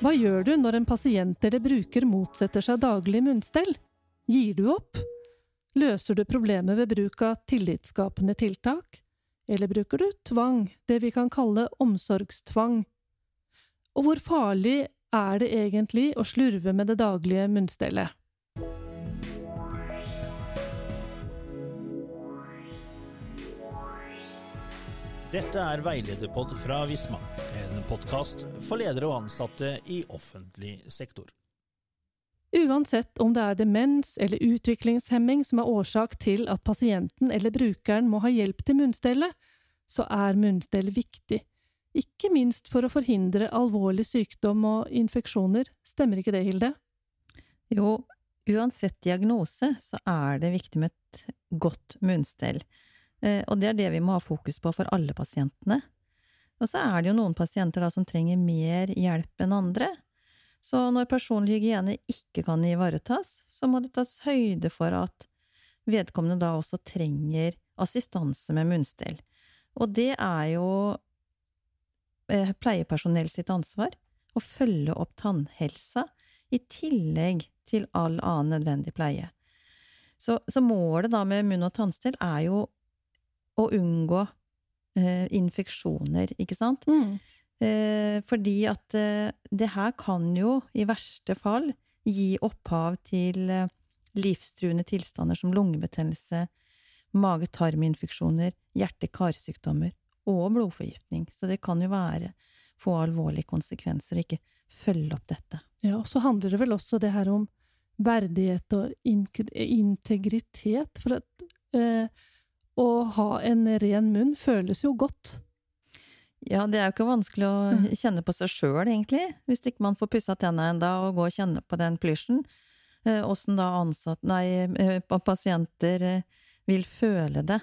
Hva gjør du når en pasient eller bruker motsetter seg daglig munnstell? Gir du opp? Løser du problemet ved bruk av tillitsskapende tiltak? Eller bruker du tvang, det vi kan kalle omsorgstvang? Og hvor farlig er det egentlig å slurve med det daglige munnstellet? Dette er Veilederpod fra Visma, en podkast for ledere og ansatte i offentlig sektor. Uansett om det er demens eller utviklingshemming som er årsak til at pasienten eller brukeren må ha hjelp til munnstellet, så er munnstell viktig, ikke minst for å forhindre alvorlig sykdom og infeksjoner. Stemmer ikke det, Hilde? Jo, uansett diagnose så er det viktig med et godt munnstell. Eh, og det er det vi må ha fokus på for alle pasientene. Og så er det jo noen pasienter da som trenger mer hjelp enn andre. Så når personlig hygiene ikke kan ivaretas, så må det tas høyde for at vedkommende da også trenger assistanse med munnstell. Og det er jo eh, pleiepersonell sitt ansvar å følge opp tannhelsa i tillegg til all annen nødvendig pleie. Så, så målet da med munn- og tannstell er jo å unngå eh, infeksjoner, ikke sant? Mm. Eh, fordi at eh, det her kan jo i verste fall gi opphav til eh, livstruende tilstander som lungebetennelse, mage-tarm-infeksjoner, hjerte-karsykdommer og blodforgiftning. Så det kan jo være få alvorlige konsekvenser å ikke følge opp dette. Ja, og så handler det vel også det her om verdighet og integritet. For at eh, å ha en ren munn føles jo godt. Ja, det er jo ikke vanskelig å Mm. kjenne på seg sjøl, egentlig, hvis ikke man får pussa tenna enda og gå og kjenne på den plysjen. Åssen da ansatte, nei, eh, pasienter eh, vil føle det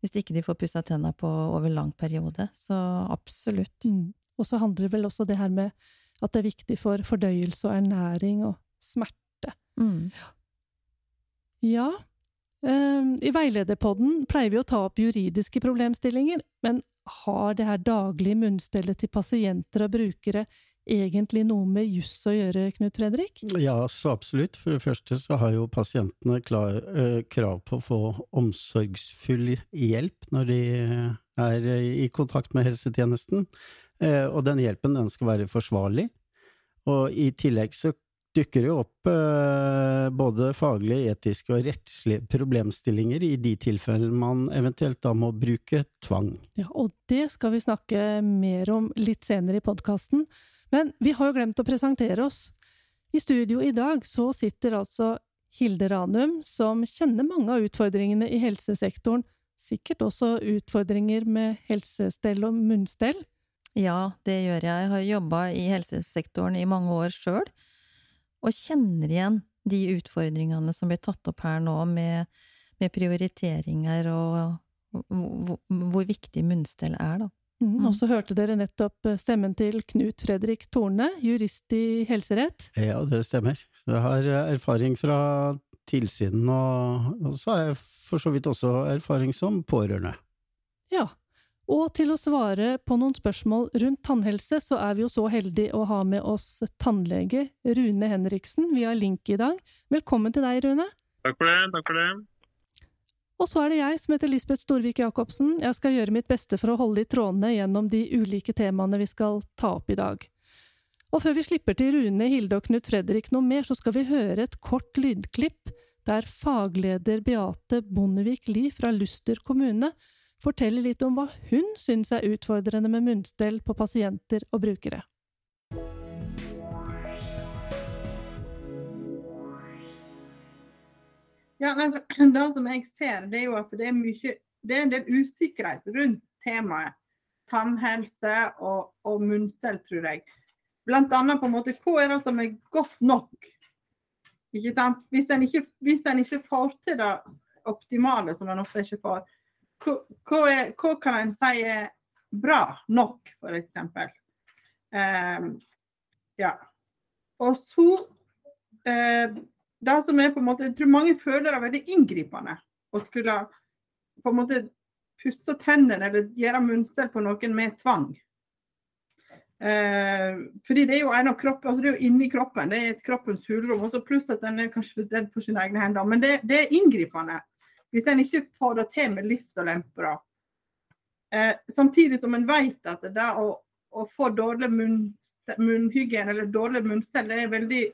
hvis ikke de får pussa tenna på over lang periode. Så absolutt. Mm. Og så handler det vel også det her med at det er viktig for fordøyelse og ernæring og smerte. Mm. Ja, eh, i veilederpodden pleier vi å ta opp juridiske problemstillinger, men har det her daglige munnstellet til pasienter og brukere egentlig noe med juss å gjøre, Knut Fredrik? Ja, så absolutt. For det første så har jo pasientene klar, eh, krav på å få omsorgsfull hjelp når de er i kontakt med helsetjenesten. Eh, og den hjelpen den skal være forsvarlig. Og i tillegg så dukker det jo opp eh, både faglige, etiske og rettslige problemstillinger i de tilfellene man eventuelt da må bruke tvang. Ja, og det skal vi snakke mer om litt senere i podkasten. Men vi har jo glemt å presentere oss. I studio i dag så sitter altså Hilde Ranum, som kjenner mange av utfordringene i helsesektoren, sikkert også utfordringer med helsestell og munnstell. Ja, det gjør jeg. Jeg har jobba i helsesektoren i mange år sjøl, og kjenner igjen de utfordringene som blir tatt opp her nå, med, med prioriteringer og hvor, hvor viktig munnstell er, da. Mm, og så hørte dere nettopp eh, stemmen til Knut Fredrik Torne, jurist i helserett. Ja, det stemmer. Jeg har eh, erfaring fra tilsyn, og, og så har jeg for så vidt også erfaring som pårørende. Ja, og til å svare på noen spørsmål rundt tannhelse, så er vi jo så heldige å ha med oss tannlege Rune Henriksen via link i dag. Velkommen til deg, Rune. Takk for det. Takk for det. Og så er det jeg som heter Lisbeth Storvik Jacobsen. Jeg skal gjøre mitt beste for å holde i trådene gjennom de ulike temaene vi skal ta opp i dag. Og før vi slipper til Rune, Hilde og Knut Fredrik noe mer, så skal vi høre et kort lydklipp der fagleder Beate Bondevik Lie fra Luster kommune forteller litt om hva hun syns er utfordrende med munnstell på pasienter og brukere. Ja, Det som jeg ser, det er jo at det er mye det er en del usikkerhet rundt temaet tannhelse og, og munnstell, tror jeg. Blant annet på en måte, hva er det som er godt nok? Ikke sant? Hvis en ikke, hvis en ikke får til det optimale, som en ofte ikke får, hva, er, hva kan en si er bra nok, f.eks.? Um, ja. Og så uh, det som er på en måte, Jeg tror mange føler det veldig inngripende. å skulle på en måte pusse tennene eller gjøre munnstell på noen med tvang. Eh, fordi det er jo en av kroppen, altså det er jo inni kroppen, det er et kroppens hulrom. Pluss at den er kanskje redd for sine egne hender. Men det, det er inngripende hvis en ikke får det til med lyst og lempe. Eh, samtidig som en vet at det å, å få dårlig munn, munnhygiene eller dårlig munnstell er veldig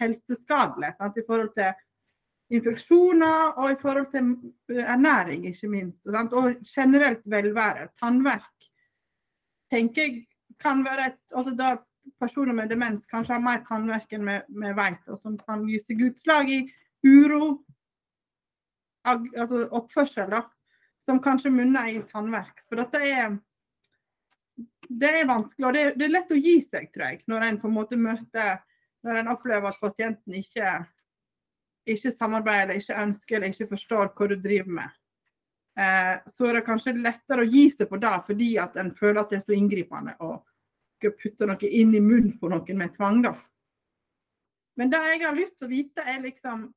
helseskadelig sant? i forhold til infeksjoner og i forhold til ernæring, ikke minst. Sant? Og generelt velvære. Tannverk tenker jeg kan være et altså da Personer med demens kanskje har mer tannverk enn vi vet, og som kan gi seg utslag i uro, altså oppførsel, da, som kanskje munner i tannverk. For dette er det er vanskelig, og det er, det er, lett å gi seg, tror jeg, når en på en måte møter Når en opplever at pasienten ikke, ikke samarbeider, ikke ønsker eller ikke forstår hva du driver med. Eh, så er det kanskje lettere å gi seg på det fordi at en føler at det er så inngripende. å putte noe inn i munnen på noen med tvang, da. Men det jeg har lyst til å vite, er liksom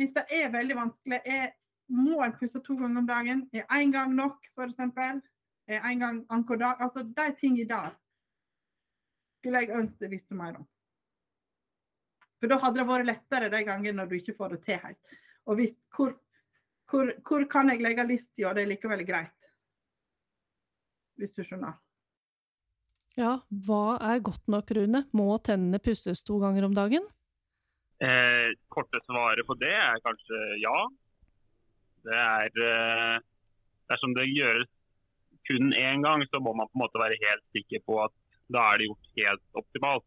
Hvis det er veldig vanskelig, er, må en pusse to ganger om dagen? Er én gang nok, f.eks.? Er én gang anker dag? Altså de tingene der skulle jeg ønske jeg visste mer om. For da hadde det vært lettere de gangene når du ikke får det til helt. Og hvis, hvor, hvor, hvor kan jeg legge lista, og det er likevel greit? Hvis du skjønner. Ja, hva er godt nok, Rune? Må tennene pusses to ganger om dagen? Eh, korte svaret på det er kanskje ja. Det er eh, Dersom det gjøres kun én gang, så må man på en måte være helt sikker på at da er det gjort helt optimalt.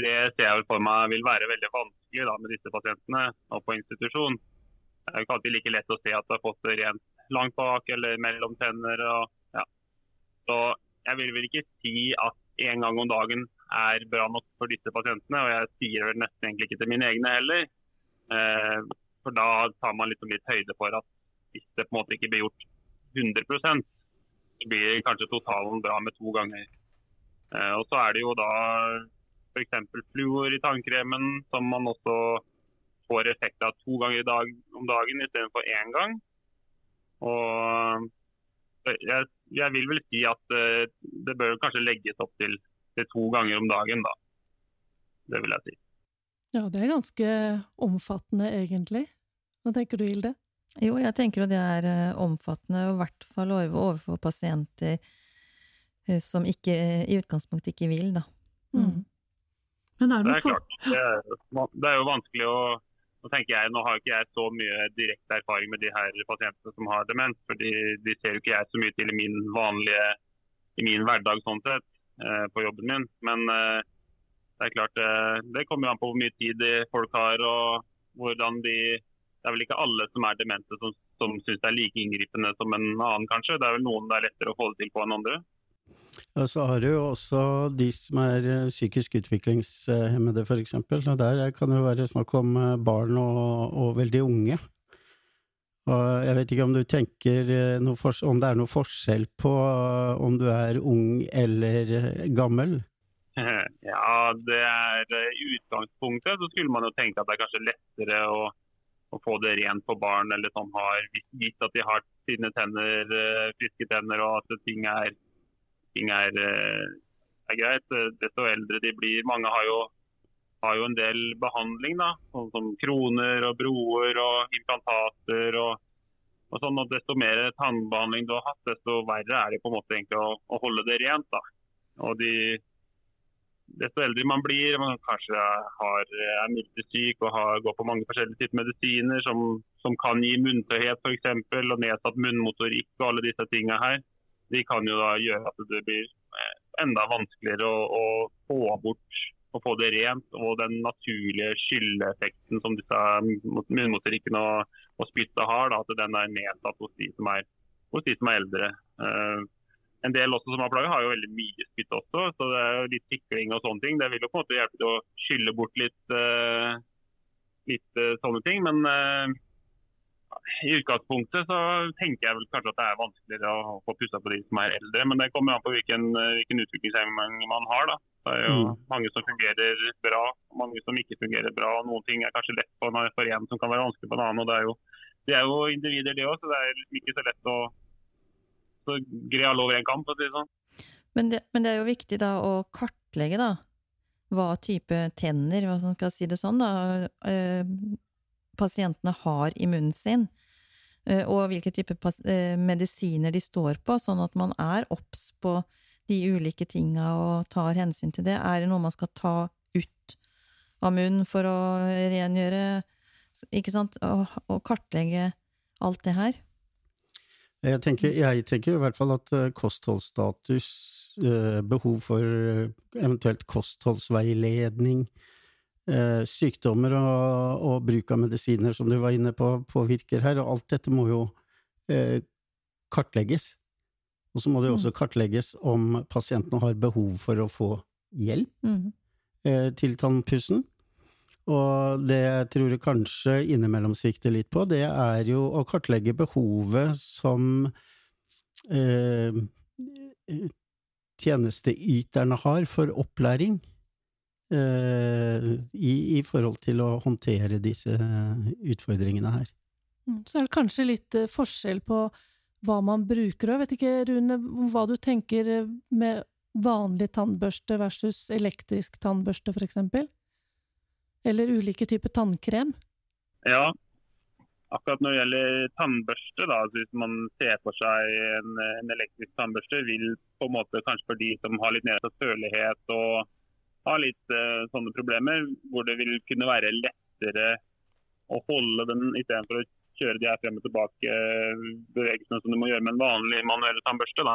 Det ser jeg vel for meg vil være veldig vanskelig da, med disse pasientene og på institusjon. Det er jo ikke alltid like lett å se at det har fått det rent langt bak eller mellom tenner. Og, ja. Så jeg vil vel ikke si at en gang om dagen er bra nok for disse pasientene. Og jeg sier vel nesten egentlig ikke til mine egne heller. Eh, for da tar man liksom litt høyde for at hvis det på en måte ikke blir gjort 100% så blir kanskje totalen bra med to ganger. Eh, og så er det jo da f.eks. fluor i tannkremen, som man også får effekt av to ganger dag, om dagen istedenfor én gang. Og jeg, jeg, vil vel si at det bør kanskje legges opp til, til, to ganger om dagen, da. Det vil jeg si. Ja, det er ganske omfattende, egentlig. Hva tenker du, Hilde? Jo, jeg tenker at det er uh, omfattende, og i hvert fall overfor pasienter uh, som ikke, i utgangspunktet ikke vil, da. Mm. Men er det, det er klart. Det er, det er jo vanskelig å nå tenker jeg, nå har ikke jeg så mye direkte erfaring med de her pasientene som har demens. for de, de ser jo ikke jeg så mye til i min vanlige, i min hverdag sånn sett, eh, på jobben min. Men eh, det er klart, eh, det kommer an på hvor mye tid folk har og hvordan de Det er vel ikke alle som er demente som, som syns det er like inngripende som en annen, kanskje. Det er vel noen det er lettere å få det til på enn andre. Ja, så har du jo også de som er eh, psykisk utviklingshemmede. Og der kan det jo være snakk om eh, barn og, og, veldig unge. Og jeg vet ikke om du tenker eh, om det er noe forskjell på om du er ung eller gammel? Ja, det er utgangspunktet så skulle man jo tenke at det er kanskje lettere å, å få det rent på barn eller som har gitt at de har sine tenner, friske tenner og at ting er ting er, eh, er, greit. Desto eldre de blir. Mange har jo, har jo en del behandling, da, sånn som kroner og broer og implantater. og, og sånn, at Desto mer tannbehandling du har hatt, desto verre er det på en måte egentlig å, å holde det rent. da. Og de, Desto eldre man blir, man kanskje har, er multisyk og har, går på mange forskjellige typer medisiner som, som kan gi munntørrhet f.eks. og nedsatt munnmotorikk og alle disse tingene her de kan jo da gjøre at det blir eh, enda vanskeligere å, å få bort og få det rent. Og den naturlige skylleeffekten som disse munnmotorikkene og, og spyttet har, da, at den er nedsatt hos de som er, hos de som er eldre. Uh, en del også som har plagg har jo veldig mye spytt også, så det er jo litt sikling og sånne ting. Det vil jo på en måte hjelpe til å skylle bort litt, uh, litt uh, sånne ting. Men i utgangspunktet så tenker jeg vel kanskje at det er vanskeligere å få pussa på de som er eldre. Men det kommer an på hvilken, hvilken utviklingshemming man har. da. Det er jo mm. mange som fungerer bra, mange som ikke fungerer bra. Noen ting er kanskje lett for en som kan være vanskelig på en annen. og Det er jo de er jo individer, de òg, så det er liksom ikke så lett å så greie alle over en kamp, si sånn. Men det, men det er jo viktig da å kartlegge, da, hva type tenner, hva som skal si det sånn, da, eh, pasientene har i munnen sin, eh, og hvilke type eh, medisiner de står på, sånn at man er obs på de ulike tinga og tar hensyn til det. Er det noe man skal ta ut av munnen for å rengjøre, ikke sant, og, å kartlegge alt det her? Jeg tenker, jeg tenker i hvert fall at eh, kostholdsstatus, eh, behov for eh, eventuelt kostholdsveiledning, sykdommer og, og bruk av medisiner, som du var inne på, påvirker her, og alt dette må jo eh, kartlegges. Og så må det jo også kartlegges om pasienten har behov for å få hjelp Mm. eh, til tannpussen. Og det jeg tror jeg kanskje innimellom svikter litt på, det er jo å kartlegge behovet som eh, tjenesteyterne har for opplæring eh, i, i forhold til å håndtere disse utfordringene her. Mm, Så er det kanskje litt eh, forskjell på hva man bruker. Jeg vet ikke, Rune, hva du tenker eh, med vanlig tannbørste versus elektrisk tannbørste, for eksempel? Eller ulike typer tannkrem? Ja, akkurat når det gjelder tannbørste, da, så hvis man ser for seg en, en elektrisk tannbørste, vil på en måte kanskje for de som har litt nedsatt følelighet og har litt uh, sånne problemer, hvor det vil kunne være lettere å holde den istedenfor å kjøre de her frem og tilbake eh, bevegelsene som du må gjøre med en vanlig manuell tannbørste. da.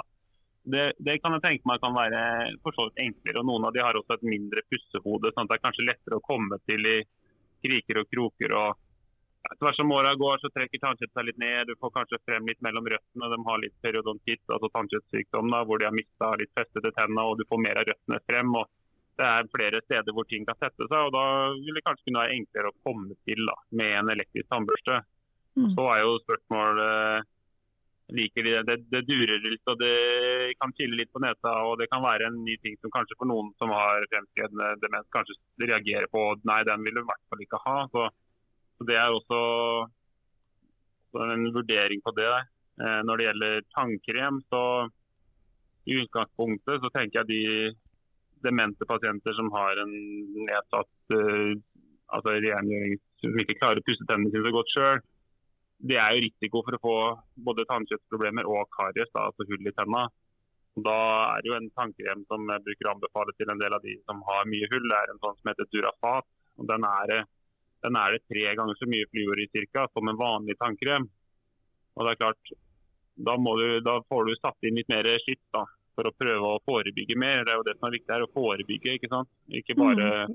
Det, det kan jeg tenke meg kan være for så vidt enklere. og Noen av de har også et mindre pussehode, sånn at det er kanskje lettere å komme til i kriker og kroker. og etter hvert som åra går, så trekker tannkjøttet seg litt ned. Du får kanskje frem litt mellom røttene. De har litt periodontitt, altså tannkjøttsykdom, hvor de har mista litt festede tenner, og du får mer av røttene frem. og Det er flere steder hvor ting kan sette seg, og da vil det kanskje kunne være enklere å komme til da, med en elektrisk tannbørste. Mm. Så er jo spørsmålet liker de det. det. Durer litt, og det kan chille litt på nesa. Og det kan være en ny ting som kanskje for noen som har fremskredende demens, kanskje reagerer på nei, den vil du i hvert fall ikke ha. Så, så det er også så en vurdering på det. Eh, når det gjelder tannkrem, så i utgangspunktet så tenker jeg de demente pasienter som har en nedsatt uh, altså rengjøring, som ikke klarer å pusse tennene sine så godt sjøl, det er jo risiko for å få både tannkjøttproblemer og karies, da, altså hull i tenna. Da er det jo en tannkrem som jeg bruker å anbefale til en del av de som har mye hull. Det er en sånn som heter Durafat. og Den er, den er det tre ganger så mye fluor i cirka som en vanlig tannkrem. Og det er klart, da, må du, da får du satt inn litt mer skitt da, for å prøve å forebygge mer. Det er jo det som er viktig her, å forebygge, ikke sant. Ikke bare,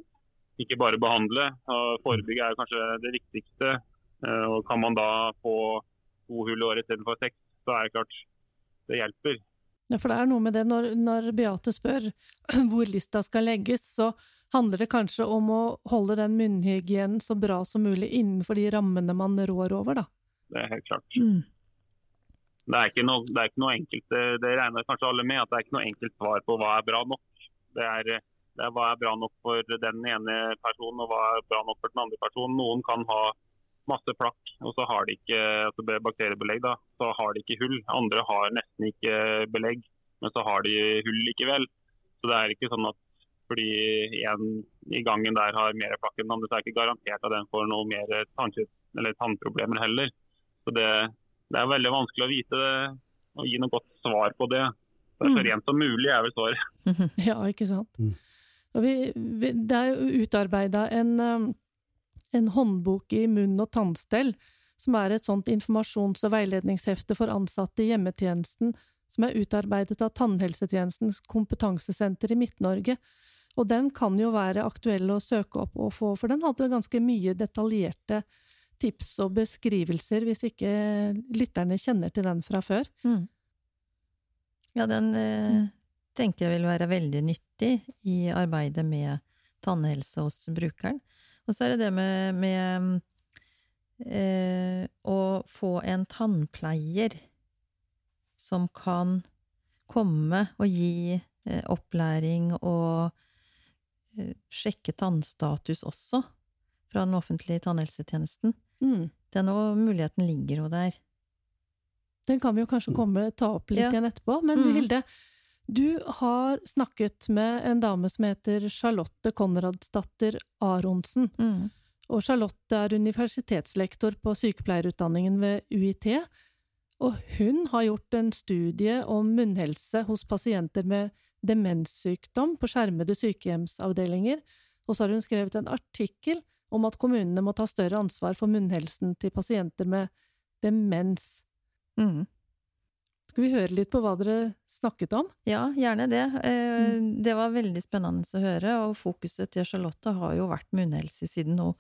ikke bare behandle. Og forebygge er jo kanskje det viktigste. Eh, Og kan man da få to hull i året istedenfor seks, så er det klart det hjelper. Ja, for det er noe med det, når, når Beate spør hvor lista skal legges, så handler det kanskje om å holde den munnhygienen så bra som mulig innenfor de rammene man rår over, da. Det er helt klart. Mm. Det er ikke noe, det er ikke noe enkelt. Det, det regner kanskje alle med, at det er ikke noe enkelt svar på hva er bra nok. Det er, det er hva er bra nok for den ene personen og hva er bra nok for den andre personen. Noen kan ha masse plakk, og så har de ikke altså er bakteriebelegg, da, så har de ikke hull. Andre har nesten ikke belegg, men så har de hull likevel. Så det er ikke sånn at fordi en i gangen der har mer plakk enn den andre, så er det ikke garantert at den får noe mer eller tannproblemer heller. Så det, det er veldig vanskelig å vite det, og gi noe godt svar på det. Det er så Mm. rent som mulig, er vel svaret. Ja, ikke sant. Mm. Og vi, vi, det er jo utarbeida en, um, en håndbok i munn- og tannstell, som er et sånt informasjons- og veiledningshefte for ansatte i hjemmetjenesten, som er utarbeidet av Tannhelsetjenestens kompetansesenter i Midt-Norge. Og den kan jo være aktuell å søke opp og få, for den hadde ganske mye detaljerte tips og beskrivelser, hvis ikke lytterne kjenner til den fra før. Mm. Ja, den eh, tenker jeg vil være veldig nyttig i arbeidet med tannhelse hos brukeren. Og så er det det med, med eh, å få en tannpleier som kan komme og gi eh, opplæring og eh, sjekke tannstatus også fra den offentlige tannhelsetjenesten. Mm. Den og muligheten ligger jo der. Den kan vi jo kanskje komme, ta opp litt Ja. igjen etterpå. Men Mm. Hilde, du har snakket med en dame som heter Charlotte Konradsdatter Aronsen. Mm. Og Charlotte er universitetslektor på sykepleierutdanningen ved UiT. Og hun har gjort en studie om munnhelse hos pasienter med demenssykdom på skjermede sykehjemsavdelinger. Og så har hun skrevet en artikkel om at kommunene må ta større ansvar for munnhelsen til pasienter med demens. Mm. Skal vi høre litt på hva dere snakket om? Ja, gjerne det. Eh, Mm. Det var veldig spennende å høre, og fokuset til Charlotte har jo vært munnhelse siden hun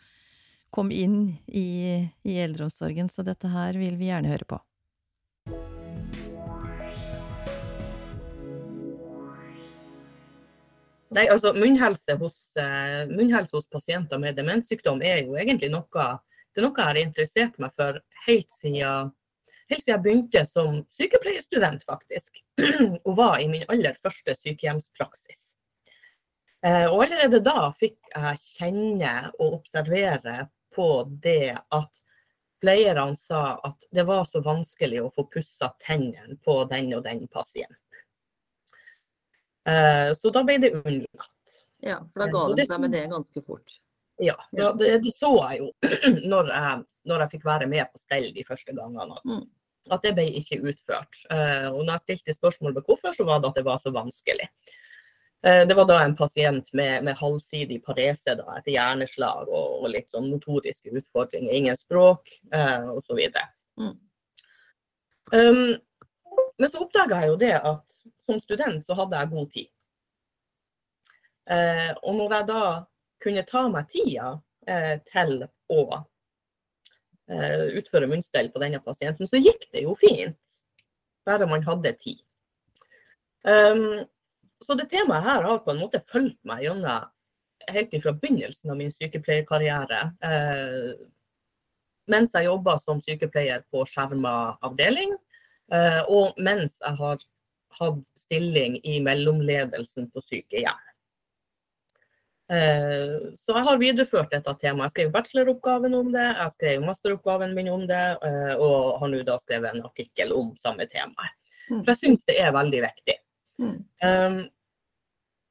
kom inn i, i eldreomsorgen, så dette her vil vi gjerne høre på. Nei, altså munnhelse hos, eh, munnhelse hos pasienter med demenssykdom er jo egentlig noe det er noe jeg har interessert meg for helt siden, helt siden jeg begynte som sykepleierstudent, faktisk. Og var i min aller første sykehjemspraksis. Eh, Og allerede da fikk jeg kjenne og observere på det at pleierne sa at det var så vanskelig å få pussa tennene på den og den pasienten. Eh, Så da ble det unnlatt. Ja, for da ga de seg med det ganske fort. Ja, ja det, det så jeg jo når jeg, når jeg fikk være med på stell de første gangene. At, det ble ikke utført. Eh, og når jeg stilte spørsmål ved hvorfor, så var det at det var så vanskelig. Eh, det var da en pasient med, med halvsidig parese da, etter hjerneslag og, og litt sånn motoriske utfordringer. Ingen språk eh, osv. Mm. Um, men så oppdaga jeg jo det at som student så hadde jeg god tid. Eh, og når jeg da kunne ta meg tida eh, til å utføre munnstell på denne pasienten, så gikk det jo fint. Bare man hadde tid. Um, så det temaet her har på en måte fulgt meg gjennom helt fra begynnelsen av min sykepleierkarriere. Eh, mens jeg jobba som sykepleier på skjerma avdeling, eh, og mens jeg har hatt stilling i mellomledelsen på sykehjem. Eh, Så jeg har videreført dette temaet. Jeg skrev bacheloroppgaven om det, jeg skrev masteroppgaven min om det, eh, og har nå da skrevet en artikkel om samme tema. Mm. For jeg syns det er veldig viktig. Mm. Um,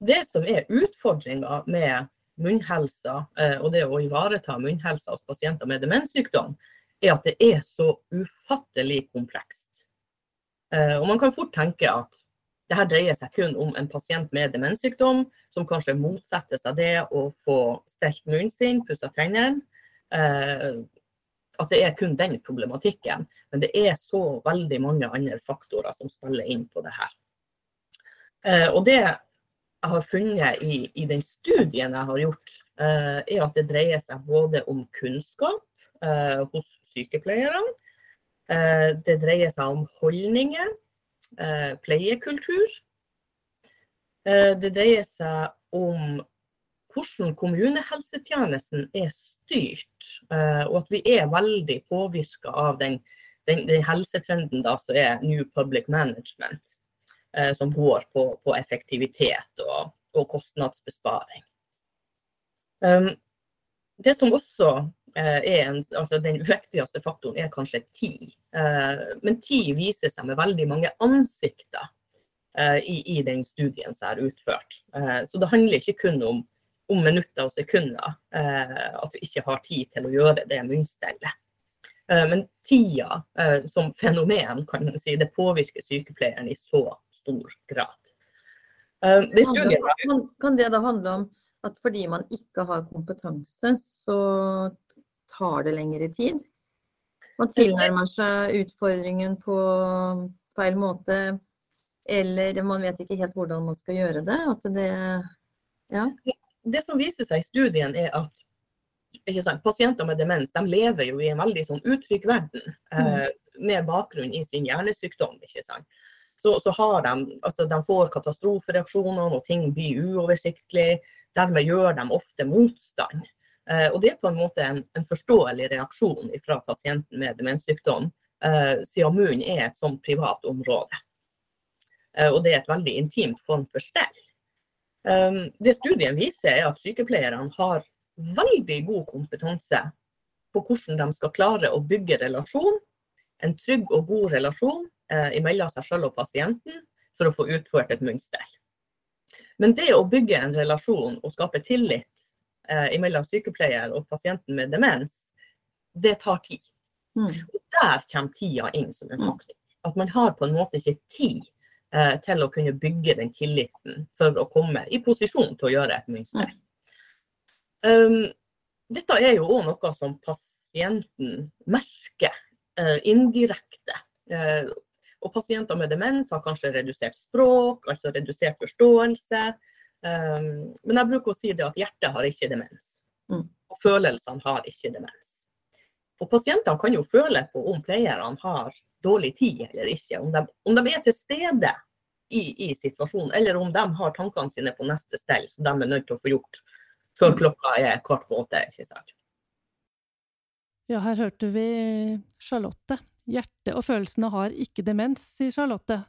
Det som er utfordringa med munnhelsa, eh, og det å ivareta munnhelsa hos pasienter med demenssykdom, er at det er så ufattelig komplekst. Og man kan fort tenke at det her dreier seg kun om en pasient med demenssykdom, som kanskje motsetter seg det å få stelt munnen sin, pussa tennene. Eh, At det er kun den problematikken. Men det er så veldig mange andre faktorer som spiller inn på det her. Eh, Og det jeg har funnet i, i den studien jeg har gjort, eh, er at det dreier seg både om kunnskap eh, hos sykepleierne. Eh, det dreier seg om holdninger, pleiekultur. Eh, det dreier seg om hvordan kommunehelsetjenesten er styrt, eh, og at vi er veldig påvirka av den, den, den helsetrenden da, som er New Public Management eh, som går på, på effektivitet og, og kostnadsbesparing. Um, det som også eh, en, altså den viktigste faktoren, er kanskje tid. Eh, men tid viser seg med veldig mange ansikter eh, i, i den studien som er utført. Eh, så det handler ikke kun om, om minutter og sekunder, eh, at vi ikke har tid til å gjøre det munnstellet. Eh, men tida eh, som fenomen kan man si, det påvirker sykepleieren i så stor grad. Det studien, Kan, kan det da handle om at fordi man ikke har kompetanse, så tar det lengre tid? Man tilnærmer seg utfordringen på feil måte, eller man vet ikke helt hvordan man skal gjøre det? Det Ja. det som viser seg i studien, er at sant, pasienter med demens de lever jo i en veldig sånn utrygg verden, eh, med bakgrunn i sin hjernesykdom. Så, så har de, altså de får katastrofereaksjoner og ting blir uoversiktlig. Dermed gjør de ofte motstand. Eh, og det er på en måte en, en forståelig reaksjon fra pasienten med demenssykdom, eh, siden munnen er et sånn privat område. Eh, og det er et veldig intimt form for stell. Det studien viser, er at sykepleierne har veldig god kompetanse på hvordan de skal klare å bygge relasjon, en trygg og god relasjon eh, mellom seg selv og pasienten, for å få utført et munnstell. Men det å bygge en relasjon og skape tillit eh, mellom sykepleier og pasienten med demens, det tar tid. Mm. Og der kommer tida inn som en faktor. At man har på en måte ikke tid eh, til å kunne bygge den tilliten for å komme i posisjon til å gjøre et mønster. Um, dette er jo òg noe som pasienten merker eh, indirekte. Eh, og pasienter med demens har kanskje redusert språk, altså redusert forståelse. Um, men jeg bruker å si det at hjertet har ikke demens. Mm. Og følelsene har ikke demens. Og pasientene kan jo føle på om pleierne har dårlig tid eller ikke. Om de, om de er til stede i, i, situasjonen, eller om de har tankene sine på neste stell, som de er nødt til å få gjort før klokka er kvart på åtte. ikke sant? Ja, her hørte vi Charlotte. Hjertet og følelsene har ikke demens, sier Charlotte.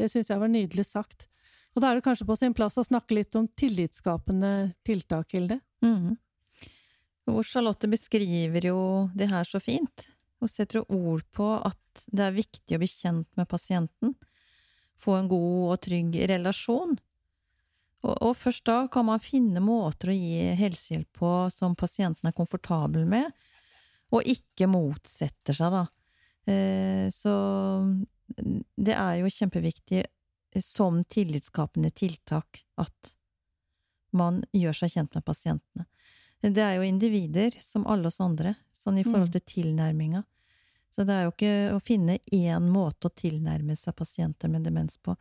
Det syns jeg var nydelig sagt. Og da er det kanskje på sin plass å snakke litt om tillitsskapende tiltak, Hilde? Mm. Og Charlotte beskriver jo det her så fint. Hun setter ord på at det er viktig å bli kjent med pasienten. Få en god og trygg relasjon. Og, og først da kan man finne måter å gi helsehjelp på som pasienten er komfortabel med, og ikke motsetter seg, da. Eh, så det er jo kjempeviktig som tillitsskapende tiltak at man gjør seg kjent med pasientene. Det er jo individer, som alle oss andre, sånn i forhold til tilnærminga. Så det er jo ikke å finne én måte å tilnærme seg pasienter med demens på,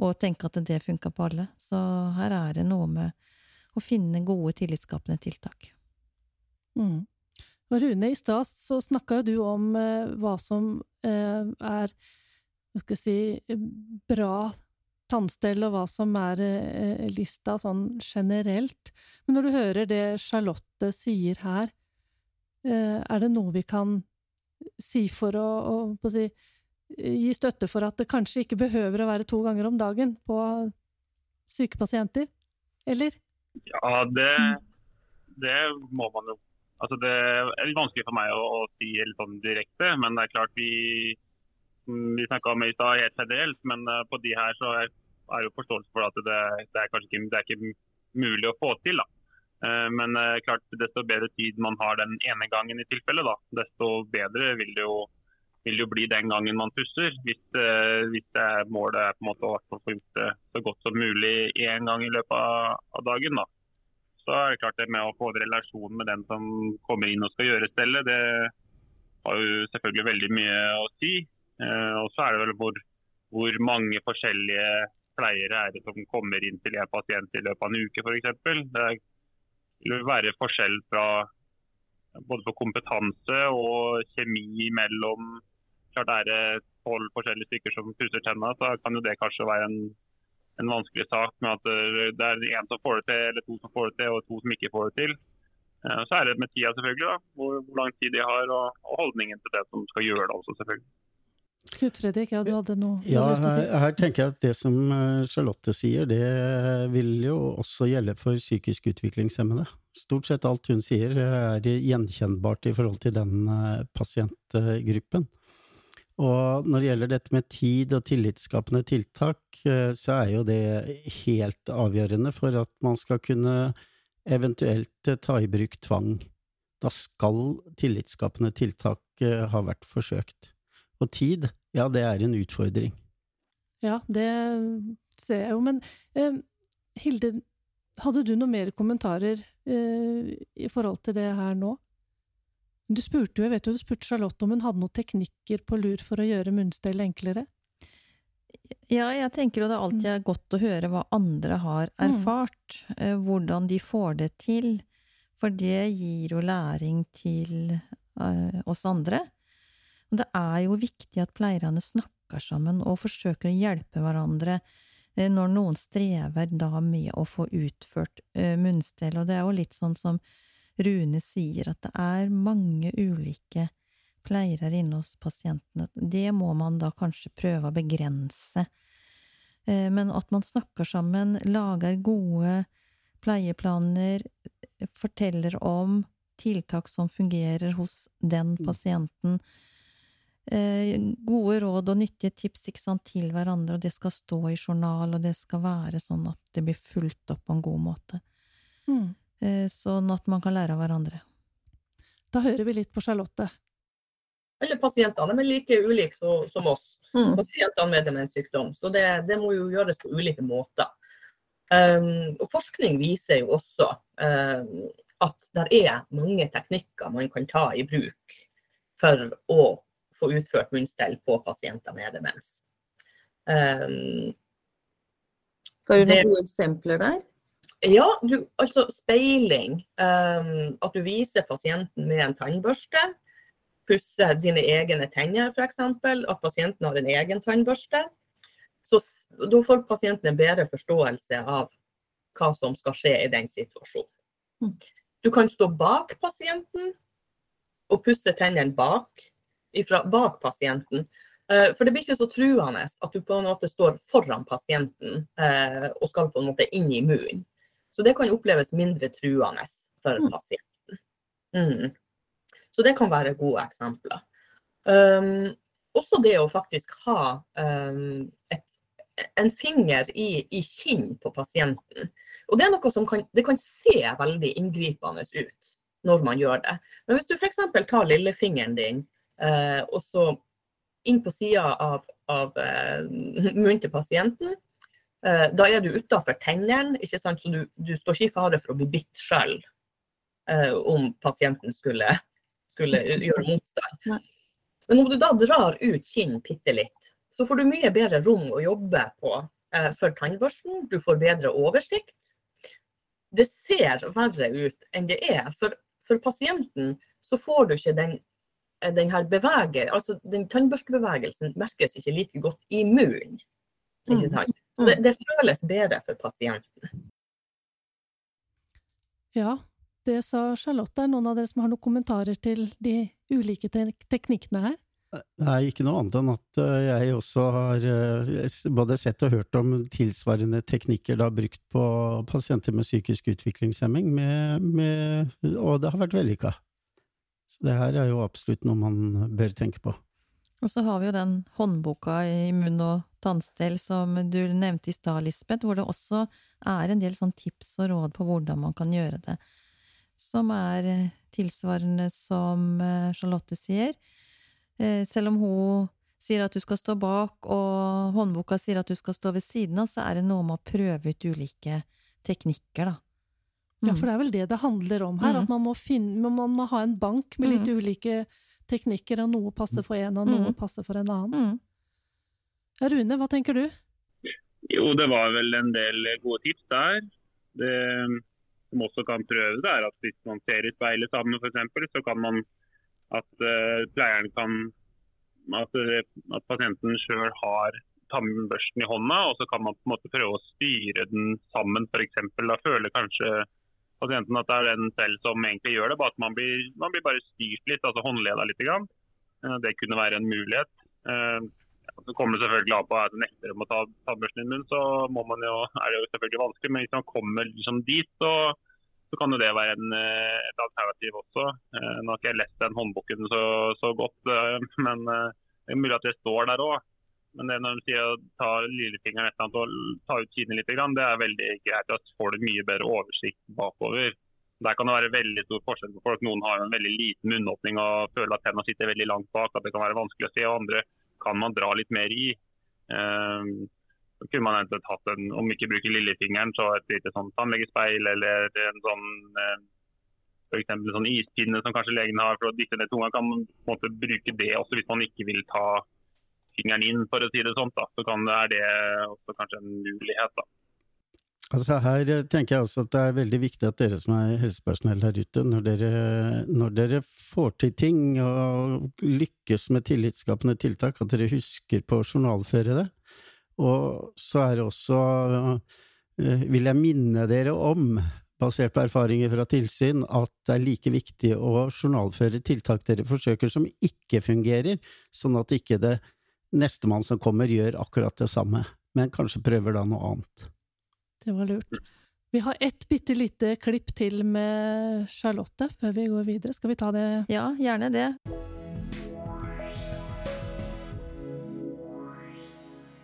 og tenke at det funka på alle. Så her er det noe med å finne gode tillitsskapende tiltak. Mm. Og Rune, i stad så snakka jo du om eh, hva som eh, er hva skal jeg si, bra tannstell, og hva som er eh, lista sånn generelt. Men når du hører det Charlotte sier her, eh, er det noe vi kan si for å, å, si, gi støtte for at det kanskje ikke behøver å være to ganger om dagen på syke pasienter? Eller? Ja, det, det må man jo Altså det er litt vanskelig for meg å, å si helt sånn direkte, men det er klart vi vi snakka om i stad helt generelt, men uh, på de her så er, er jo forståelse for at det, det, er kanskje ikke, det er ikke mulig å få til. da. Uh, men uh, klart, desto bedre tid man har den ene gangen i tilfelle, da, desto bedre vil det jo, vil jo bli den gangen man pusser. Hvis, hvis det er målet er på en måte å få gjort det så godt som mulig én gang i løpet av dagen. da så er det klart det med å få en relasjon med den som kommer inn og skal gjøre stellet, det har jo selvfølgelig veldig mye å si. Eh, og så er det vel hvor, hvor, mange forskjellige pleiere er det som kommer inn til en pasient i løpet av en uke f.eks. Det vil være forskjell fra både på kompetanse og kjemi mellom klart Er det tolv forskjellige stykker som pusser tennene, så kan jo det kanskje være en en vanskelig sak med at det er én som får det til, eller to som får det til, og to som ikke får det til. Eh, så er det med tida, selvfølgelig. da, Hvor, hvor lang tid de har, og, og, holdningen til det som skal gjøre det også, selvfølgelig. Knut Fredrik, ja, du hadde noe ja, her, her, tenker jeg at det som eh, Charlotte sier, det vil jo også gjelde for psykisk utviklingshemmede. Stort sett alt hun sier er gjenkjennbart i forhold til den eh, pasientgruppen. Og når det gjelder dette med tid og tillitsskapende tiltak, eh, så er jo det helt avgjørende for at man skal kunne eventuelt eh, ta i bruk tvang. Da skal tillitsskapende tiltak eh, ha vært forsøkt. Og tid, ja, det er en utfordring. Ja, det ser jeg jo, men eh, Hilde, hadde du noen mer kommentarer eh, i forhold til det her nå? Du spurte jo, jeg vet jo du spurte Charlotte om hun hadde noen teknikker på lur for å gjøre munnstell enklere? Ja, jeg tenker jo det alltid er godt å høre hva andre har mm. erfart, mm. hvordan de får det til, for det gir jo læring til uh, oss andre. Og det er jo viktig at pleierne snakker sammen og forsøker å hjelpe hverandre uh, når noen strever da med å få utført uh, munnstell, og det er jo litt sånn som Rune sier at det er mange ulike pleiere inne hos pasientene. Det må man da kanskje prøve å begrense. Eh, men at man snakker sammen, lager gode pleieplaner, forteller om tiltak som fungerer hos den pasienten. Eh, gode råd og nyttige tips ikke sant, til hverandre, og det skal stå i journal, og det skal være sånn at det blir fulgt opp på en god måte. Mm. Eh, sånn at man kan lære av hverandre. Da hører vi litt på Charlotte. Alle pasientene er like ulike så, som oss. Mm. Pasientene med demenssykdom. Så det, det må jo gjøres på ulike måter. Um, og forskning viser jo også um, at det er mange teknikker man kan ta i bruk for å få utført munnstell på pasienter med demens. Um, Har du noen gode eksempler der? Ja, du, altså speiling. Um, at du viser pasienten med en tannbørste. Pusse dine egne tenner, f.eks. At pasienten har en egen tannbørste. Så da får pasienten en bedre forståelse av hva som skal skje i den situasjonen. Mm. Du kan stå bak pasienten og pusse tennene bak, ifra, bak pasienten. Eh, For det blir ikke så truende at du på en måte står foran pasienten eh, og skal på en måte inn i munnen. Så det kan oppleves mindre truende for Mm. pasienten. Mm. Så det kan være gode eksempler. Um, også det å faktisk ha um, et, en finger i, i kinn på pasienten. Og det er noe som kan, det kan se veldig inngripende ut når man gjør det. Men hvis du f.eks. tar lillefingeren din og så inn på sida av, av eh, munnen til pasienten, eh, da er du utafor tennene, så du, du står ikke i fare for å bli bitt sjøl eh, om pasienten skulle, skulle gjøre motstand. Men om du da drar ut kinn bitte litt, så får du mye bedre rom å jobbe på eh, for tannbørsten. Du får bedre oversikt. Det ser verre ut enn det er. For, for pasienten så får du ikke den, eh, den her beveger, altså den tannbørstebevegelsen merkes ikke like godt i munnen. Ikke Mm. sant? Så det, det føles bedre for pasienten. Ja, det sa Charlotte. Er noen av dere som har noen kommentarer til de ulike te teknikkene her? Nei, ikke noe annet enn at eh, jeg også har eh, både sett og hørt om tilsvarende teknikker da brukt på pasienter med psykisk utviklingshemming, med, med, og det har vært vellykka. Så det her er jo absolutt noe man bør tenke på. Og så har vi jo den håndboka i munn- og tannstell som du nevnte i stad, Lisbeth, hvor det også er en del sånn tips og råd på hvordan man kan gjøre det. Som er eh, tilsvarende som eh, Charlotte sier. Eh, Selv om hun sier at du skal stå bak, og håndboka sier at du skal stå ved siden av, så er det noe med å prøve ut ulike teknikker, da. Ja, Mm. for det er vel det det handler om her. Mm. At man må, finne, man må ha en bank med litt ulike teknikker, og noe passer for en, og noe Mm. passer for en annen. Mm. Ja, Rune, hva tenker du? Jo, det var vel en del gode tips der. Det som også kan prøve, det er at hvis man ser i speilet sammen, f.eks., så kan man at uh, pleieren kan at, at pasienten sjøl har tannbørsten i hånda, og så kan man på en måte prøve å styre den sammen. For eksempel. da føler kanskje pasienten at det er den selv som egentlig gjør det, bare at man blir, man blir bare styrt litt, altså håndleda litt. Grann. Eh, Det kunne være en mulighet. Eh, Så kommer det selvfølgelig an på at du nekter om å ta tannbørsten i munnen, så jo, er det jo selvfølgelig vanskelig. Men hvis man kommer liksom dit, så, så kan jo det være en, eh, et alternativ også. Nå har ikke jeg lest den håndboken så, så godt, men det er mulig at det står der òg. Men det når de sier å ta lillefingeren et eller annet og ta ut kinnet litt, det er veldig greit. Da får du mye bedre oversikt bakover. Der kan det være veldig stor forskjell på folk. Noen har en veldig liten munnåpning og føler at tennene sitter veldig langt bak. At det kan være vanskelig å se. og Andre kan man dra litt mer i. Um, så kunne man eventuelt hatt en, om ikke bruker lillefingeren, så et lite sånn tannlegespeil eller en sånn f.eks. eksempel en sånn ispinne som kanskje legen har for å dytte ned tunga. Kan man på en måte bruke det også hvis man ikke vil ta fingeren inn, for å si det sånn. Da. Så kan, er det også kanskje en mulighet. da. Altså Her eh, tenker jeg også at det er veldig viktig at dere som er helsepersonell her ute, når dere, når dere får til ting og lykkes med tillitsskapende tiltak, at dere husker på å journalføre det. Og så er det også, eh, vil jeg minne dere om, basert på erfaringer fra tilsyn, at det er like viktig å journalføre tiltak dere forsøker som ikke fungerer, sånn at ikke det nestemann som kommer gjør akkurat det samme, men kanskje prøver da noe annet. Det var lurt. Vi har ett bitte lite klipp til med Charlotte før vi går videre. Skal vi ta det? Ja, gjerne det.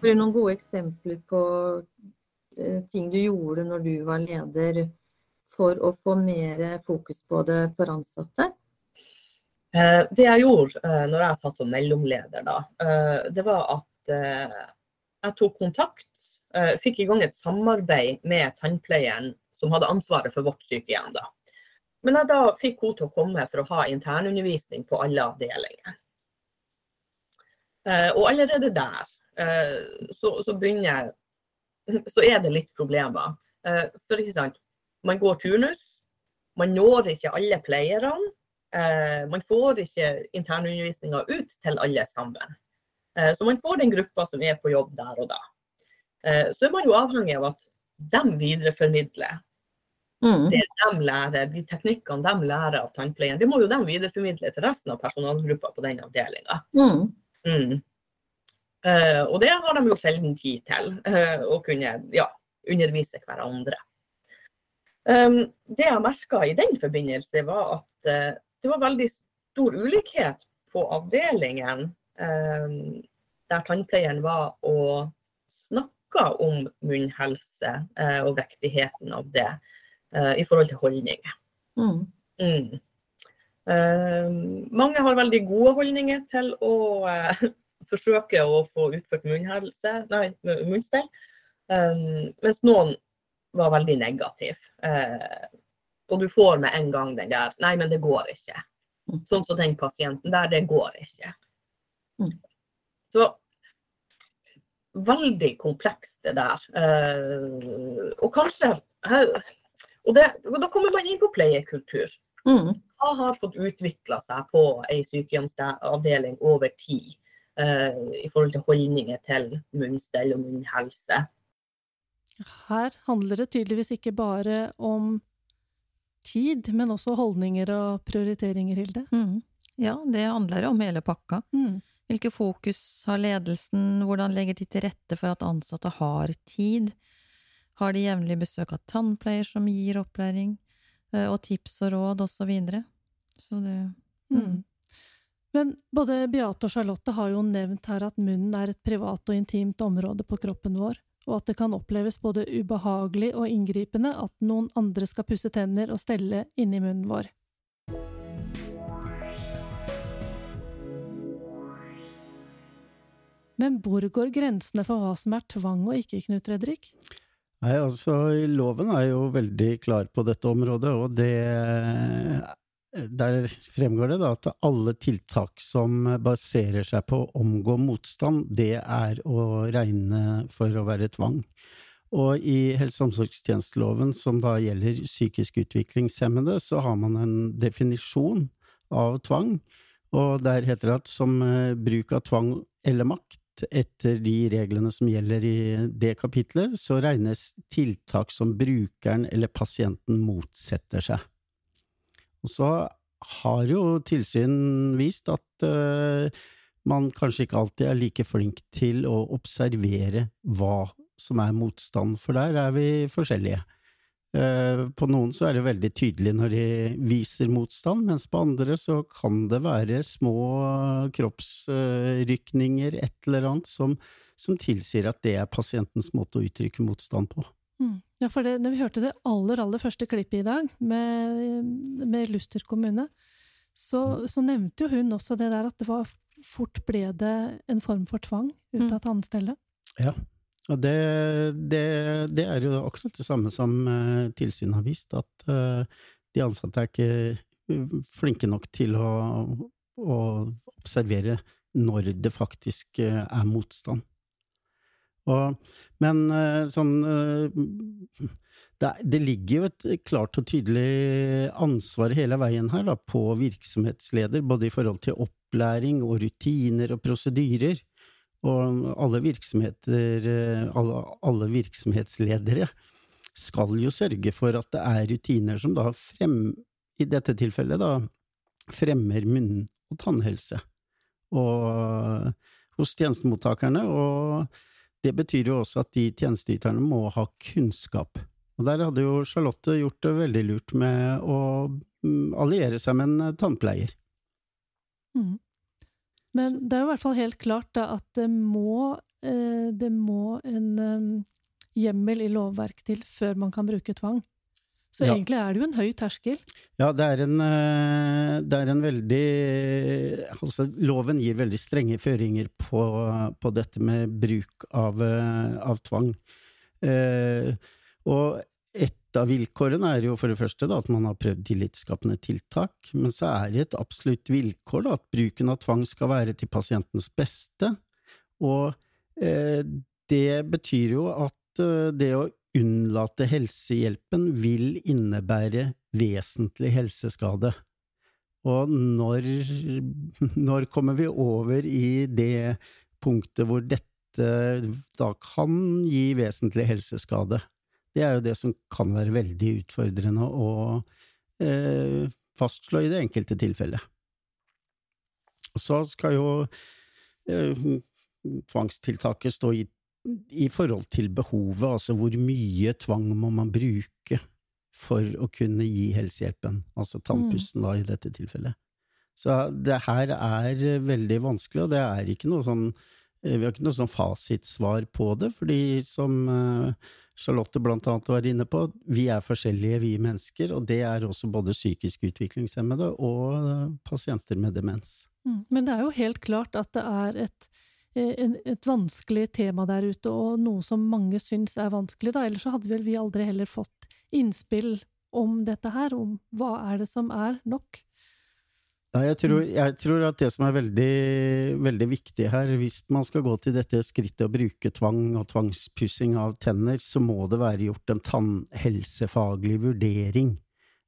Har du noen gode eksempler på eh, ting du gjorde når du var leder for å få mer fokus på det for ansatte? Eh, det jeg gjorde eh, når jeg satt som mellomleder, da, eh, det var at jeg tok kontakt. fikk i gang et samarbeid med tannpleieren som hadde ansvaret for vårt sykehjem. da. Men jeg da fikk henne til å komme for å ha internundervisning på alle avdelinger. Og allerede der så, så begynner Så er det litt problemer. For ikke sant, man går turnus. Man når ikke alle pleierne. Eh, man får ikke internundervisninga ut til alle sammen. Eh, så man får den gruppa som er på jobb der og da. Eh, så er man jo avhengig av at de videreformidler Mm. det de lærer, de teknikkene de lærer av tannpleien. Det må jo de videreformidle til resten av personalgruppa på den avdelinga. Mm. Mm. Eh, og det har de jo sjelden tid til, eh, å kunne ja, undervise hverandre. Um, det jeg merka i den forbindelse, var at eh, det var veldig stor ulikhet på avdelingen eh, der tannpleieren var og snakka om munnhelse eh, og viktigheten av det eh, i forhold til holdninger. Mm. Mm. Eh, mange har veldig gode holdninger til å eh, forsøke å få utført munnhelse, nei, munnstell, eh, mens noen var veldig negative. Og du får med en gang den der Nei, men det går ikke. Mm. Sånn som den pasienten der, det går ikke. Mm. Så veldig komplekst det der. Eh, og kanskje her, og, det, og da kommer man inn på pleiekultur. Mm. Hva har fått utvikla seg på ei sykehjemsavdeling over tid eh, i forhold til holdninger til munnstell og munnhelse? Her handler det tydeligvis ikke bare om tid, men også holdninger og prioriteringer, Hilde. Mm. Ja, det handler om hele pakka. Mm. Hvilke fokus har ledelsen, hvordan legger de til rette for at ansatte har tid? Har de jevnlig besøk av tannpleier som gir opplæring, eh, og tips og råd, og så videre? Så det Mm. Men både Beate og Charlotte har jo nevnt her at munnen er et privat og intimt område på kroppen vår, og at det kan oppleves både ubehagelig og inngripende at noen andre skal pusse tenner og stelle inni munnen vår. Men hvor går grensene for hva som er tvang og ikke, Knut Fredrik? Nei, altså, loven er jo veldig klar på dette området, og det Der fremgår det da at alle tiltak som baserer seg på å omgå motstand, det er å regne for å være tvang. Og i helse- og omsorgstjenesteloven, som da gjelder psykisk utviklingshemmede, så har man en definisjon av tvang, og der heter det at som eh, bruk av tvang eller makt etter de reglene som gjelder i det kapitlet, så regnes tiltak som brukeren eller pasienten motsetter seg. Og så har jo tilsyn vist at uh, man kanskje ikke alltid er like flink til å observere hva som er motstand, for der er vi forskjellige. Uh, På noen så er det veldig tydelig når de viser motstand, mens på andre så kan det være små kroppsrykninger, et eller annet, som, som tilsier at det er pasientens måte å uttrykke motstand på. Mm. Ja, for det, når vi hørte det aller, aller første klippet i dag, med, med Luster kommune, så, så nevnte jo hun også det der at det var fort ble det en form for tvang ut Mm. av tannstellet. Ja, og det, det, det er jo akkurat det samme som eh, tilsynet har vist, at eh, de ansatte er ikke eh, flinke nok til å, å observere når det faktisk er motstand. Og, men eh, sånn eh, det, det ligger jo et klart og tydelig ansvar hele veien her da, på virksomhetsleder, både i forhold til opplæring og rutiner og prosedyrer. Og alle virksomheter, eh, alle, alle virksomhetsledere skal jo sørge for at det er rutiner som da frem, i dette tilfellet da, fremmer munn- og tannhelse og, hos tjenestemottakerne. Og det betyr jo også at de tjenesteyterne må ha kunnskap Og der hadde jo Charlotte gjort det veldig lurt med å mm, alliere seg med en tannpleier. Mm. Men det er jo i hvert fall helt klart da, at det må, eh, det må en eh, hjemmel i lovverk til før man kan bruke tvang. Så Ja. egentlig er det jo en høy terskel. Ja, det er en, eh, det er en veldig Altså, loven gir veldig strenge føringer på, på dette med bruk av, eh, av tvang. Eh, og et av vilkårene er jo for det første da, at man har prøvd tillitsskapende tiltak, men så er det et absolutt vilkår da, at bruken av tvang skal være til pasientens beste. Og eh, det betyr jo at eh, det å unnlate helsehjelpen vil innebære vesentlig helseskade. Og når, når kommer vi over i det punktet hvor dette da kan gi vesentlig helseskade? Det er jo det som kan være veldig utfordrende å eh, fastslå i det enkelte tilfellet. Så skal jo eh, tvangstiltaket stå i, i forhold til behovet, altså hvor mye tvang må man bruke for å kunne gi helsehjelpen, altså tannpussen da i dette tilfellet. Så det her er veldig vanskelig, og det er ikke noe sånn eh, vi har ikke noe sånn fasitsvar på det, fordi som eh, Charlotte blant annet var inne på, vi er forskjellige, vi mennesker, og det er også både psykisk utviklingshemmede og eh, pasienter med demens. Mm. Men det er jo helt klart at det er et, et vanskelig tema der ute, og noe som mange syns er vanskelig, da. Ellers så hadde vel vi aldri heller fått innspill om dette her, om hva er det som er nok. Nei, jeg, tror, jeg tror at det som er veldig, veldig viktig her, hvis man skal gå til dette skrittet å bruke tvang og tvangspussing av tenner, så må det være gjort en tannhelsefaglig vurdering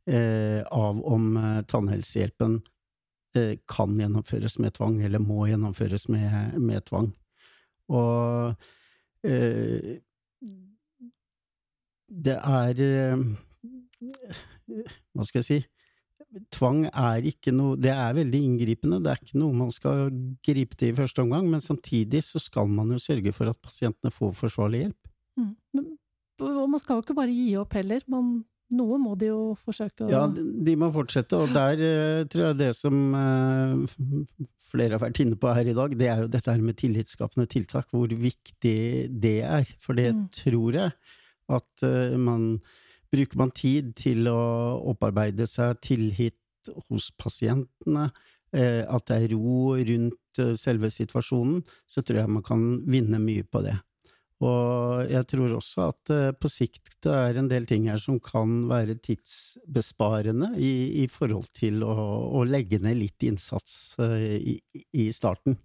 eh, av om eh, tannhelsehjelpen eh, kan gjennomføres med tvang, eller må gjennomføres med, med tvang. Og eh, det er eh, Hva skal jeg si? tvang er ikke noe Det er veldig inngripende, det er ikke noe man skal gripe til i første omgang, men samtidig så skal man jo sørge for at pasientene får forsvarlig hjelp. Mm. Men, og man skal jo ikke bare gi opp heller. Man, noe må de jo forsøke å Ja, de må fortsette, og der eh, tror jeg det som eh, flere har vært inne på her i dag, det er jo dette her med tillitsskapende tiltak, hvor viktig det er. For det Mm. tror jeg at eh, man Bruker man tid til å opparbeide seg tillit hos pasientene, at det er ro rundt selve situasjonen, så tror jeg man kan vinne mye på det. Og jeg tror også at eh, på sikt det er en del ting her som kan være tidsbesparende i, i forhold til å, å legge ned litt innsats eh, i, i starten.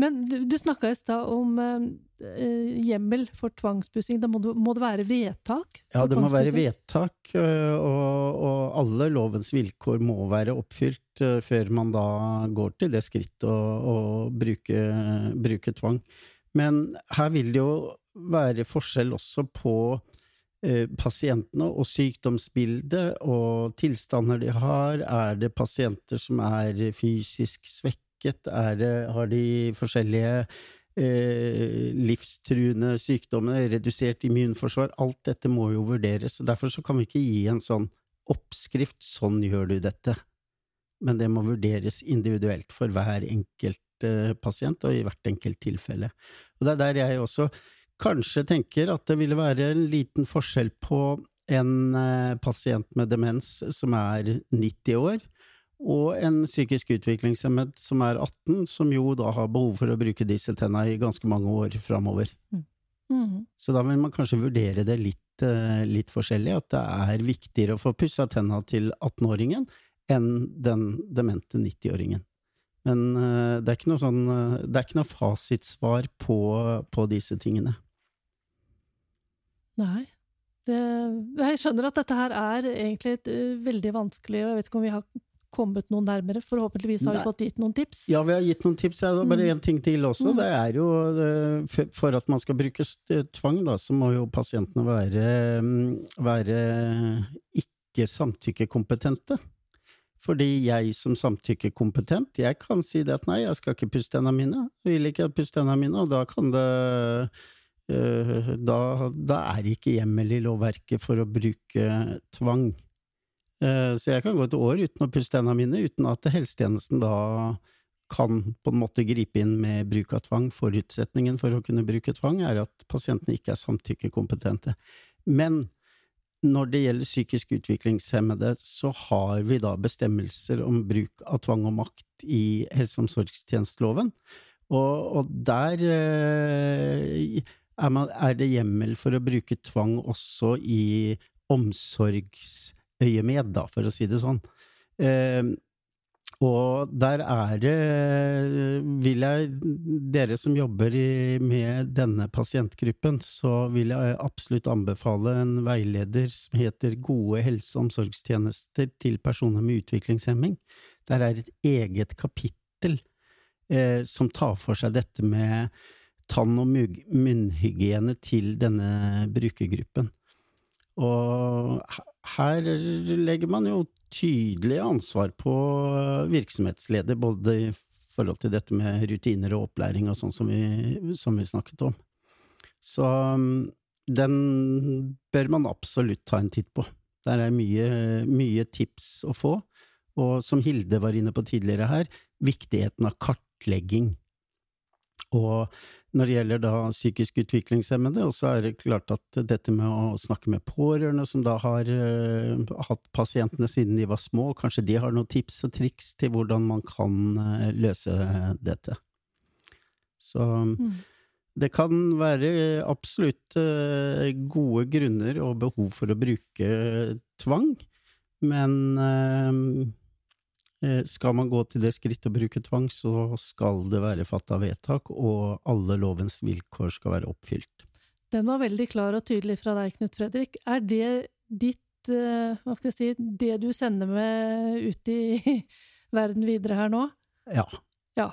Men du, du snakka i stad om eh, eh, hjemmel for tvangspussing. Da må, du, må det være vedtak? Ja, det må være vedtak, og, og alle lovens vilkår må være oppfylt før man da går til det skrittet å, å bruke, bruke tvang. Men her vil det jo være forskjell også på eh, pasientene og sykdomsbildet og tilstander de har. Er det pasienter som er fysisk svekket? Det, har de forskjellige eh, livstruende sykdommer, redusert immunforsvar? Alt dette må jo vurderes. og Derfor kan vi ikke gi en sånn oppskrift 'sånn gjør du dette', men det må vurderes individuelt for hver enkelt eh, pasient og i hvert enkelt tilfelle. Og det er der jeg også kanskje tenker at det ville være en liten forskjell på en eh, pasient med demens som er 90 år, og en psykisk utviklingshemmet som er 18, som jo da har behov for å bruke disse tenna i ganske mange år framover. Mm. Så da vil man kanskje vurdere det litt, eh, litt forskjellig, at det er viktigere å få pussa tenna til 18-åringen enn den demente 90-åringen. Men eh, det er ikke noe sånn eh, Det er ikke noe fasitsvar på, på disse tingene. Nei. Det, jeg skjønner at dette her er egentlig et, ø, veldig vanskelig, og jeg vet ikke om vi har kommet noen nærmere. Forhåpentligvis har Nei. vi fått gitt noen tips. Ja, vi har gitt noen tips. Jeg har bare Mm. ting til også. Mm. Det er jo eh, for- For at man skal bruke tvang, da, så må jo pasientene være, mm, være ikke samtykkekompetente. Fordi jeg som samtykkekompetent, jeg kan si det at nei, jeg skal ikke pusse tennene mine. Jeg vil ikke pusse tennene mine, og da kan det eh, da, da er det ikke hjemmel i lovverket for å bruke tvang. Uh, så jeg kan gå et år uten å pusse tennene mine, uten at helsetjenesten da kan på en måte gripe inn med bruk av tvang. Forutsetningen for å kunne bruke tvang er at pasientene ikke er samtykkekompetente. Men når det gjelder psykisk utviklingshemmede, så har vi da bestemmelser om bruk av tvang og makt i helse- og omsorgstjenesteloven. Og, og der eh, er, man, er, det hjemmel for å bruke tvang også i omsorgsøyemed, da, for å si det sånn. Eh, og der er det, vil jeg, dere som jobber i, med denne pasientgruppen, så vil jeg absolutt anbefale en veileder som heter Gode helse- og omsorgstjenester til personer med utviklingshemming. Der er et eget kapittel eh, som tar for seg dette med tann- og munnhygiene til denne brukergruppen. Og her legger man jo tydelig ansvar på virksomhetsleder, både i forhold til dette med rutiner og opplæring og sånn som, som, vi snakket om. Så um, den bør man absolutt ta en titt på. Der er mye, mye tips å få, og som Hilde var inne på tidligere her, viktigheten av kartlegging. Og når det gjelder da psykisk utviklingshemmede, og så er det klart at dette med å snakke med pårørende som da har uh, hatt pasientene siden de var små, kanskje de har noen tips og triks til hvordan man kan uh, løse dette. Så mm. det kan være absolutt uh, gode grunner og behov for å bruke tvang, men skal man gå til det skrittet å bruke tvang, så skal det være fatta vedtak, og alle lovens vilkår skal være oppfylt. Den var veldig klar og tydelig fra deg, Knut Fredrik. Er det ditt eh, Hva skal jeg si Det du sender med ut i verden videre her nå? Ja. Ja.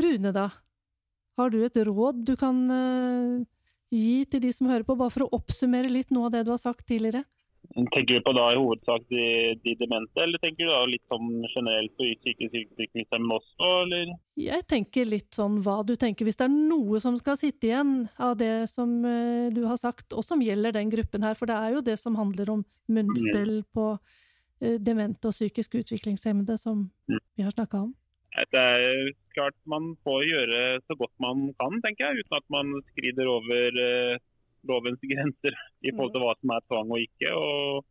Rune, da? Har du et råd du kan uh, gi til de som hører på, bare for å oppsummere litt noe av det du har sagt tidligere? Tenker du på da i hovedsak de, de demente, eller tenker du da litt sånn generelt på psykisk utviklingshemmede også, eller? Jeg tenker litt sånn hva du tenker, hvis det er noe som skal sitte igjen av det som uh, du har sagt, og som gjelder den gruppen her, for det er jo det som handler om munnstell mm. på uh, demente og psykisk utviklingshemmede som mm. vi har snakka om. Det er klart man får gjøre så godt man kan, tenker jeg, uten at man skrider over uh, lovens grenser i forhold til hva som er tvang og ikke. og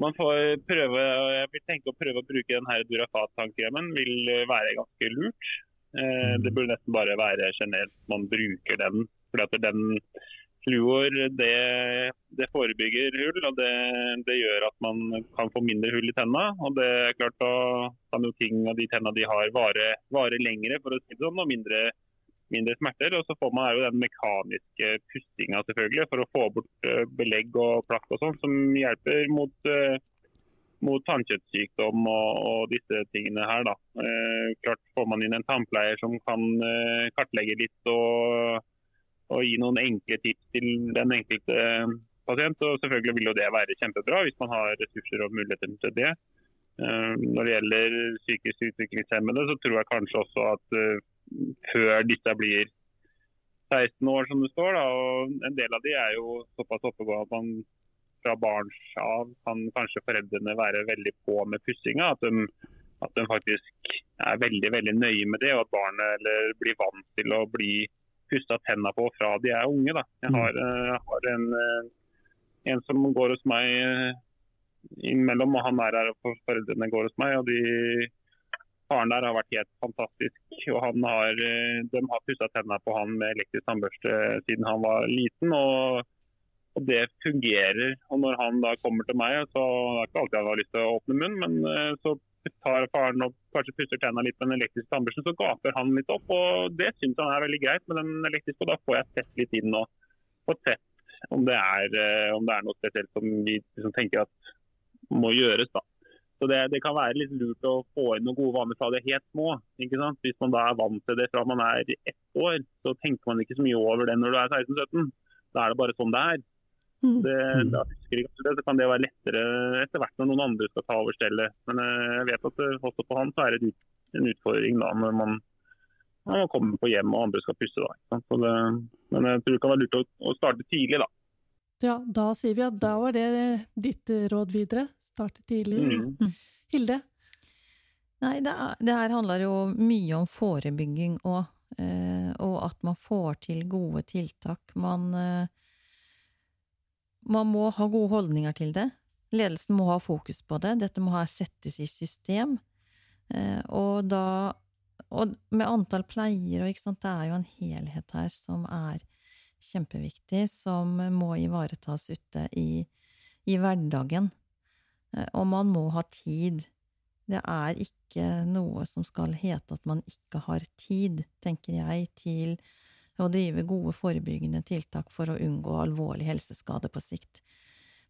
man får prøve, jeg vil tenke å prøve å bruke denne Durafat-tannkremen vil være ganske lurt. Eh, det burde nesten bare være generelt man bruker den. fordi at den Fluor det, det, forebygger hull, og det, det, gjør at man kan få mindre hull i tenna. Og det er klart Da kan jo ting av de tenna de har, vare, vare lengre, for å si det sånn, og mindre mindre smerter. Og så får man jo den mekaniske pustinga selvfølgelig, for å få bort eh, belegg og plakk og sånn, som hjelper mot, uh, mot tannkjøttsykdom og, og, disse tingene her. da. Uh, klart Får man inn en tannpleier som kan kartlegge litt og, og, gi noen enkle tips til den enkelte pasient, og selvfølgelig vil jo det være kjempebra hvis man har ressurser og muligheter til det. Når det gjelder psykisk utviklingshemmede, så tror jeg kanskje også at før disse blir 16 år, som det står. Da. Og en del av de er jo såpass oppegående at man fra barns av kan kanskje foreldrene være veldig på med pussinga. At at de faktisk er veldig veldig nøye med det, og at barnet eller, blir vant til å bli pussa tenna på fra de er unge. Da. Jeg har, jeg har en, uh, en, som går hos meg uh, innimellom, og han er her for foreldrene går hos meg. og de Faren der har vært helt fantastisk. og har, eh, De har pussa tennene på han med elektrisk tannbørste siden han var liten. og, og Det fungerer. og Når han da kommer til meg, så det er ikke alltid han har lyst til å åpne munnen, men eh, så tar faren og kanskje pusser tennene litt med den elektriske tannbørsten, så gaper han litt opp. og Det syns han er veldig greit med den elektriske. og Da får jeg sett litt inn og fått sett om det er, eh, om det er noe spesielt som vi liksom tenker at må gjøres. da. Så det, det, kan være litt lurt å få inn noen gode vaner fra det helt små. ikke sant? Hvis man da er vant til det fra man er ett år, så tenker man ikke så mye over det når du er 16-17. Da er det bare sånn det er. Mm. Det, da husker jeg det, så kan det være lettere etter hvert når noen andre skal ta over stellet. Men eh, jeg vet at eh, også på han så er det en utfordring da når man når man kommer på hjem og andre skal pusse. Da, det, men jeg tror det kan være lurt å, å starte tidlig, da. Ja, da sier vi at da var det ditt råd videre. Starte tidlig. Mm. Hilde? Nei, det, er, det, her handler jo mye om forebygging og, eh, og at man får til gode tiltak. Man, eh, man må ha gode holdninger til det. Ledelsen må ha fokus på det. Dette må ha settes i system. Eh, og da Og med antall pleiere og ikke sant, det er jo en helhet her som er kjempeviktig, som må ivaretas ute i, i hverdagen. Eh, og man må ha tid. Det er ikke noe som skal hete at man ikke har tid, tenker jeg, til å drive gode forebyggende tiltak for å unngå alvorlig helseskade på sikt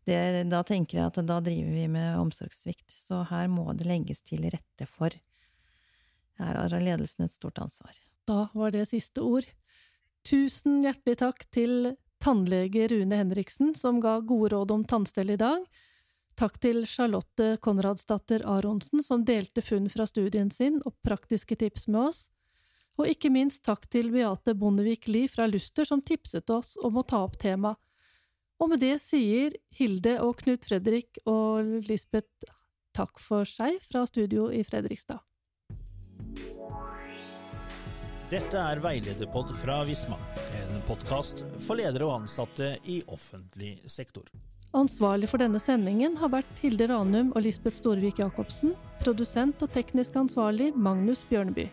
det, da tenker jeg at da driver vi med omsorgssvikt. Så her må det legges til rette for. Her har ledelsen et stort ansvar. Da var det siste ord. Tusen hjertelig takk til tannlege Rune Henriksen, som ga gode råd om tannstell i dag. Takk til Charlotte Konradsdatter Aronsen, som delte funn fra studien sin og praktiske tips med oss. Og ikke minst takk til Beate Bondevik Lie fra Luster, som tipset oss om å ta opp temaet og med det sier Hilde og Knut Fredrik og Lisbeth takk for seg fra studio i Fredrikstad. Dette er Veilederpod fra Visma, en podkast for ledere og ansatte i offentlig sektor. Ansvarlig for denne sendingen har vært Hilde Ranum og Lisbeth Storvik Jacobsen. Produsent og teknisk ansvarlig Magnus Bjørneby.